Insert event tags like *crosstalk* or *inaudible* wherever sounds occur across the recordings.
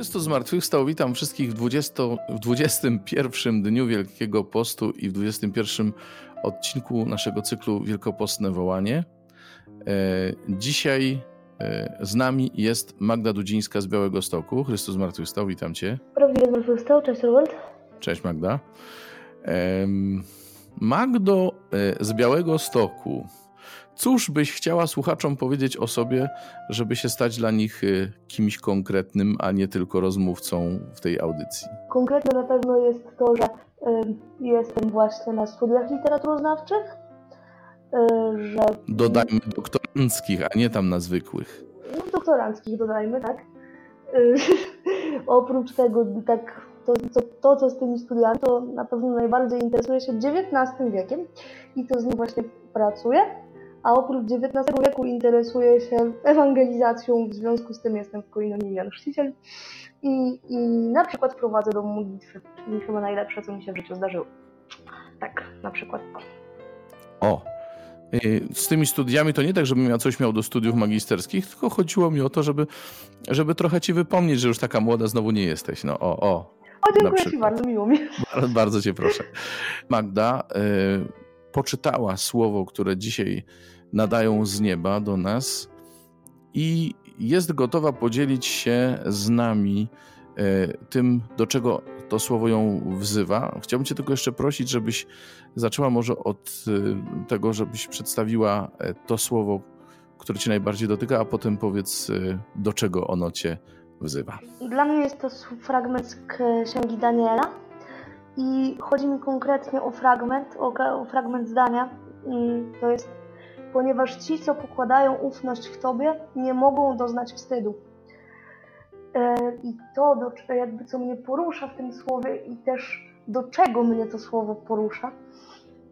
Chrystus zmartwychwstał. Witam wszystkich w, 20, w 21 dniu Wielkiego Postu i w 21 odcinku naszego cyklu Wielkopostne Wołanie. E, dzisiaj e, z nami jest Magda Dudzińska z Białego Stoku. Chrystus zmartwychwstał, witam Cię. Zmartwychwstał, cześć Robert. Cześć Magda. Magdo e, z Białego Stoku. Cóż byś chciała słuchaczom powiedzieć o sobie, żeby się stać dla nich y, kimś konkretnym, a nie tylko rozmówcą w tej audycji? Konkretne na pewno jest to, że y, jestem właśnie na studiach literaturoznawczych, y, że... Dodajmy doktoranckich, a nie tam na zwykłych. No, doktoranckich dodajmy, tak. *laughs* Oprócz tego, tak, to, to, to, co z tymi studiami, to na pewno najbardziej interesuje się XIX wiekiem i to z nim właśnie pracuję a oprócz XIX wieku interesuję się ewangelizacją, w związku z tym jestem w koinonii chrzciciel i, i na przykład prowadzę do modlitwy, czyli chyba najlepsze, co mi się w życiu zdarzyło. Tak, na przykład. O, y, z tymi studiami to nie tak, żebym ja coś miał do studiów magisterskich, tylko chodziło mi o to, żeby, żeby trochę ci wypomnieć, że już taka młoda znowu nie jesteś. No, o, o. O, dziękuję ci bardzo, miło mi. Bardzo, bardzo cię proszę. Magda, y poczytała słowo, które dzisiaj nadają z nieba do nas i jest gotowa podzielić się z nami e, tym, do czego to słowo ją wzywa. Chciałbym Cię tylko jeszcze prosić, żebyś zaczęła może od e, tego, żebyś przedstawiła e, to słowo, które Cię najbardziej dotyka, a potem powiedz, do czego ono Cię wzywa. Dla mnie jest to fragment z Księgi Daniela i chodzi mi konkretnie o fragment, o, o fragment zdania. To jest, ponieważ ci, co pokładają ufność w Tobie, nie mogą doznać wstydu. E, I to, do, jakby co mnie porusza w tym słowie i też do czego mnie to słowo porusza,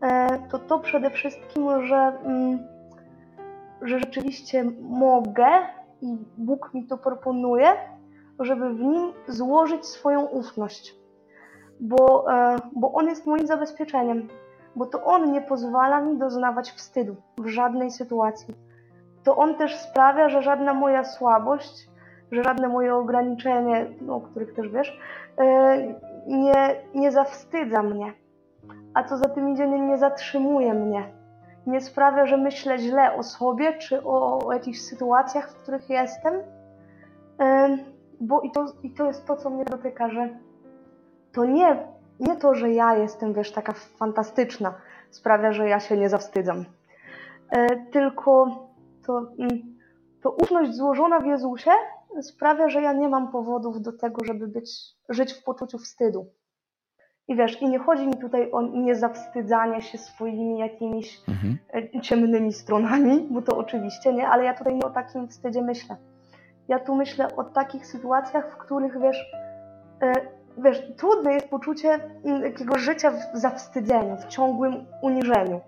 e, to to przede wszystkim, że, mm, że rzeczywiście mogę i Bóg mi to proponuje, żeby w nim złożyć swoją ufność bo, e, bo on jest moim zabezpieczeniem, bo to on nie pozwala mi doznawać wstydu w żadnej sytuacji. To on też sprawia, że żadna moja słabość, że żadne moje ograniczenie, no, o których też wiesz, e, nie, nie zawstydza mnie. A co za tym idzie, nie zatrzymuje mnie. Nie sprawia, że myślę źle o sobie czy o, o jakichś sytuacjach, w których jestem. E, bo i to, i to jest to, co mnie dotyka, że to nie, nie to, że ja jestem, wiesz, taka fantastyczna, sprawia, że ja się nie zawstydzam. E, tylko to, mm, to ufność złożona w Jezusie sprawia, że ja nie mam powodów do tego, żeby być, żyć w poczuciu wstydu. I wiesz, i nie chodzi mi tutaj o niezawstydzanie się swoimi jakimiś mhm. E, ciemnymi stronami, bo to oczywiście nie, ale ja tutaj nie o takim wstydzie myślę. Ja tu myślę o takich sytuacjach, w których wiesz, e, wiesz, trudne jest poczucie mm, takiego życia w zawstydzeniu, w ciągłym uniżeniu.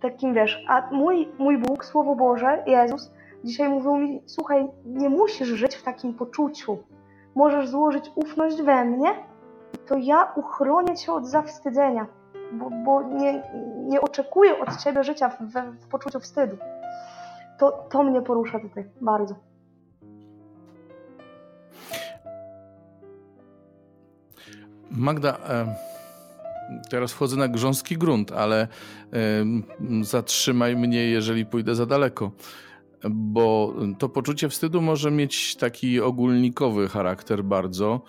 Takim, wiesz, a mój, mój Bóg, Słowo Boże, Jezus, dzisiaj mówił mi, słuchaj, nie musisz żyć w takim poczuciu. Możesz złożyć ufność we mnie, to ja uchronię cię od zawstydzenia, bo, bo nie, nie oczekuję od ciebie życia w, w, poczuciu wstydu. To, to mnie porusza tutaj bardzo. Magda, e, teraz wchodzę na grząski grunt, ale e, zatrzymaj mnie, jeżeli pójdę za daleko. Bo to poczucie wstydu może mieć taki ogólnikowy charakter bardzo,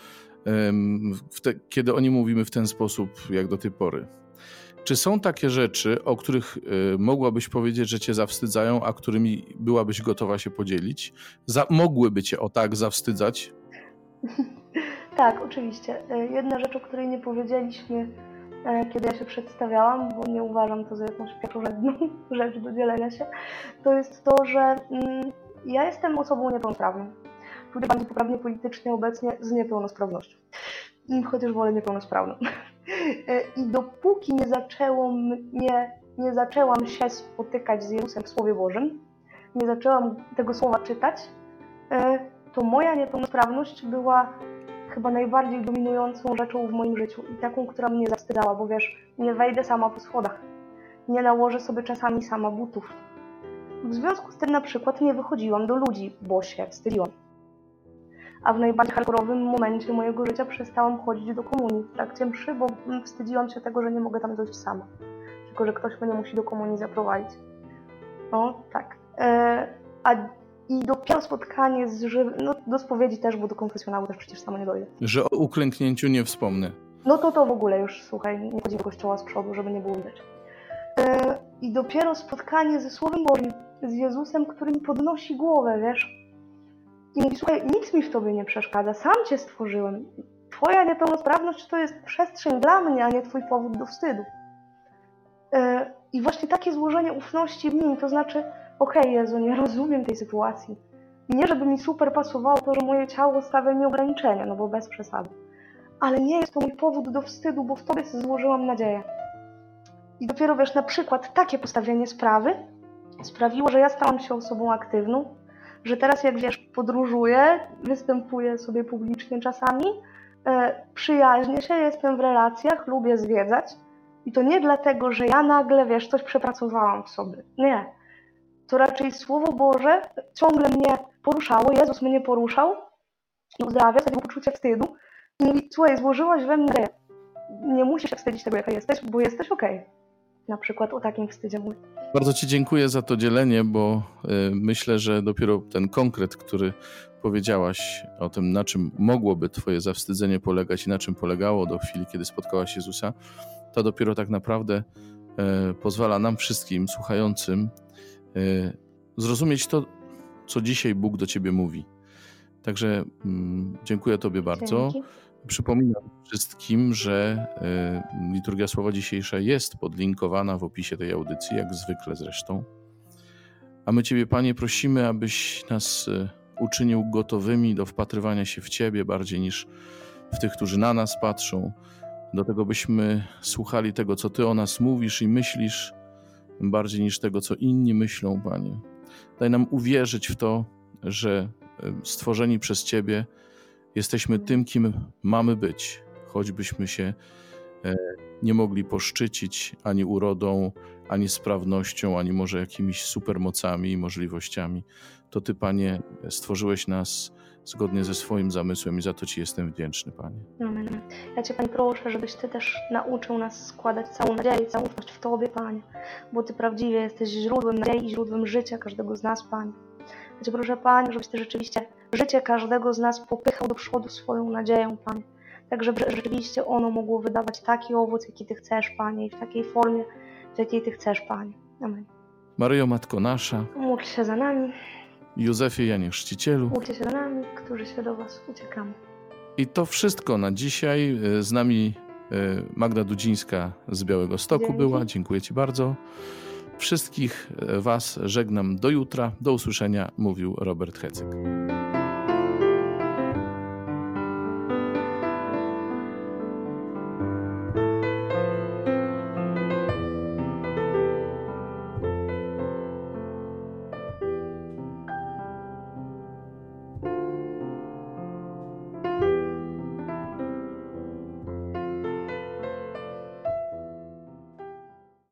te, kiedy o nim mówimy w ten sposób, jak do tej pory. Czy są takie rzeczy, o których e, mogłabyś powiedzieć, że cię zawstydzają, a którymi byłabyś gotowa się podzielić? Za, mogłyby cię o tak zawstydzać? *laughs* Tak, oczywiście. E, jedna rzecz, o której nie powiedzieliśmy, e, kiedy ja się przedstawiałam, bo nie uważam to za jakąś pierwszorzędną *laughs* rzecz do dzielenia się, to jest to, że mm, ja jestem osobą niepełnosprawną. Ludzie bardziej poprawnie politycznie obecnie z niepełnosprawnością. Chociaż wolę niepełnosprawną. E, I dopóki nie, zaczęło mnie, nie zaczęłam się spotykać z Jezusem w Słowie Bożym, nie zaczęłam tego słowa czytać, to moja niepełnosprawność była chyba najbardziej dominującą rzeczą w moim życiu i taką, która mnie zawstydzała, bo wiesz, nie wejdę sama po schodach, nie nałożę sobie czasami sama butów. W związku z tym na przykład nie wychodziłam do ludzi, bo się wstydziłam. a w najbardziej hardkorowym momencie mojego życia przestałam chodzić do komunii w trakcie mszy, bo wstydziłam się tego, że nie mogę tam dojść sama. Tylko, że ktoś mnie musi do komunii zaprowadzić. No, tak. E, a i dopiero spotkanie z żywym, no do spowiedzi też, bo do konfesjonału też przecież samo nie dojdę. Że o uklęknięciu nie wspomnę. No to to w ogóle już, słuchaj, nie chodzi do kościoła z przodu, żeby nie było widać. E, I dopiero spotkanie ze Słowem Bożym, z Jezusem, który mi podnosi głowę, wiesz. I mówi, słuchaj, nic mi w tobie nie przeszkadza, sam cię stworzyłem. Twoja niepełnosprawność to jest przestrzeń dla mnie, a nie twój powód do wstydu. E, I właśnie takie złożenie ufności w nim, to znaczy, okej okay, Jezu, nie rozumiem tej sytuacji. Nie, żeby mi super pasowało to, że moje ciało stawia mi ograniczenia, no bo bez przesady. Ale nie jest to mój powód do wstydu, bo w Tobie złożyłam nadzieję. I dopiero, wiesz, na przykład takie postawienie sprawy sprawiło, że ja stałam się osobą aktywną, że teraz jak wiesz, podróżuję, występuję sobie publicznie czasami, e, się, jestem w relacjach, lubię zwiedzać. I to nie dlatego, że ja nagle, wiesz, coś przepracowałam w sobie. Nie. To raczej Słowo Boże ciągle mnie poruszało, Jezus mnie poruszał i uzdrawia z tego poczucia wstydu. I mówi, słuchaj, złożyłaś we mnie, nie musisz się wstydzić tego, jaka jesteś, bo jesteś okej. Okay. Na przykład o takim wstydzie mówię. Bardzo Ci dziękuję za to dzielenie, bo y, myślę, że dopiero ten konkret, który powiedziałaś o tym, na czym mogłoby Twoje zawstydzenie polegać i na czym polegało do chwili, kiedy spotkałaś Jezusa, to dopiero tak naprawdę y, pozwala nam wszystkim słuchającym zrozumieć to, co dzisiaj Bóg do Ciebie mówi. Także mm, dziękuję Tobie bardzo. Dzięki. Przypominam wszystkim, że y, liturgia słowa dzisiejsza jest podlinkowana w opisie tej audycji, jak zwykle zresztą. A my Ciebie, Panie, prosimy, abyś nas y, uczynił gotowymi do wpatrywania się w Ciebie bardziej niż w tych, którzy na nas patrzą, do tego byśmy słuchali tego, co Ty o nas mówisz i myślisz, bardziej niż tego, co inni myślą, Panie. Daj nam uwierzyć w to, że y, stworzeni przez Ciebie, Jesteśmy tym, kim mamy być, choćbyśmy się e, nie mogli poszczycić ani urodą, ani sprawnością, ani może jakimiś supermocami i możliwościami. To Ty, Panie, stworzyłeś nas zgodnie ze swoim zamysłem i za to Ci jestem wdzięczny, Panie. Amen. Ja Cię, Panie, proszę, żebyś Ty też nauczył nas składać całą nadzieję, całą ufność w Tobie, Panie, bo Ty prawdziwie jesteś źródłem nadziei i źródłem życia każdego z nas, Panie. Ja Cię proszę, Panie, żebyś Ty rzeczywiście życie każdego z nas popychał do przodu swoją nadzieją, Panie. Tak, żeby rzeczywiście ono mogło wydawać taki owoc, jaki Ty chcesz, Panie, i w takiej formie, w jakiej Ty chcesz, Panie. Amen. Maryjo, Matko Nasza, módl się za nami. Józefie Janie Chrzcicielu, módlcie się nami, którzy się do Was uciekamy. I to wszystko na dzisiaj. Z nami e, Magda Dudzińska z Białego Stoku Dzięki. była. Dziękuję Ci bardzo. Wszystkich Was żegnam do jutra. Do usłyszenia, mówił Robert Hecyk.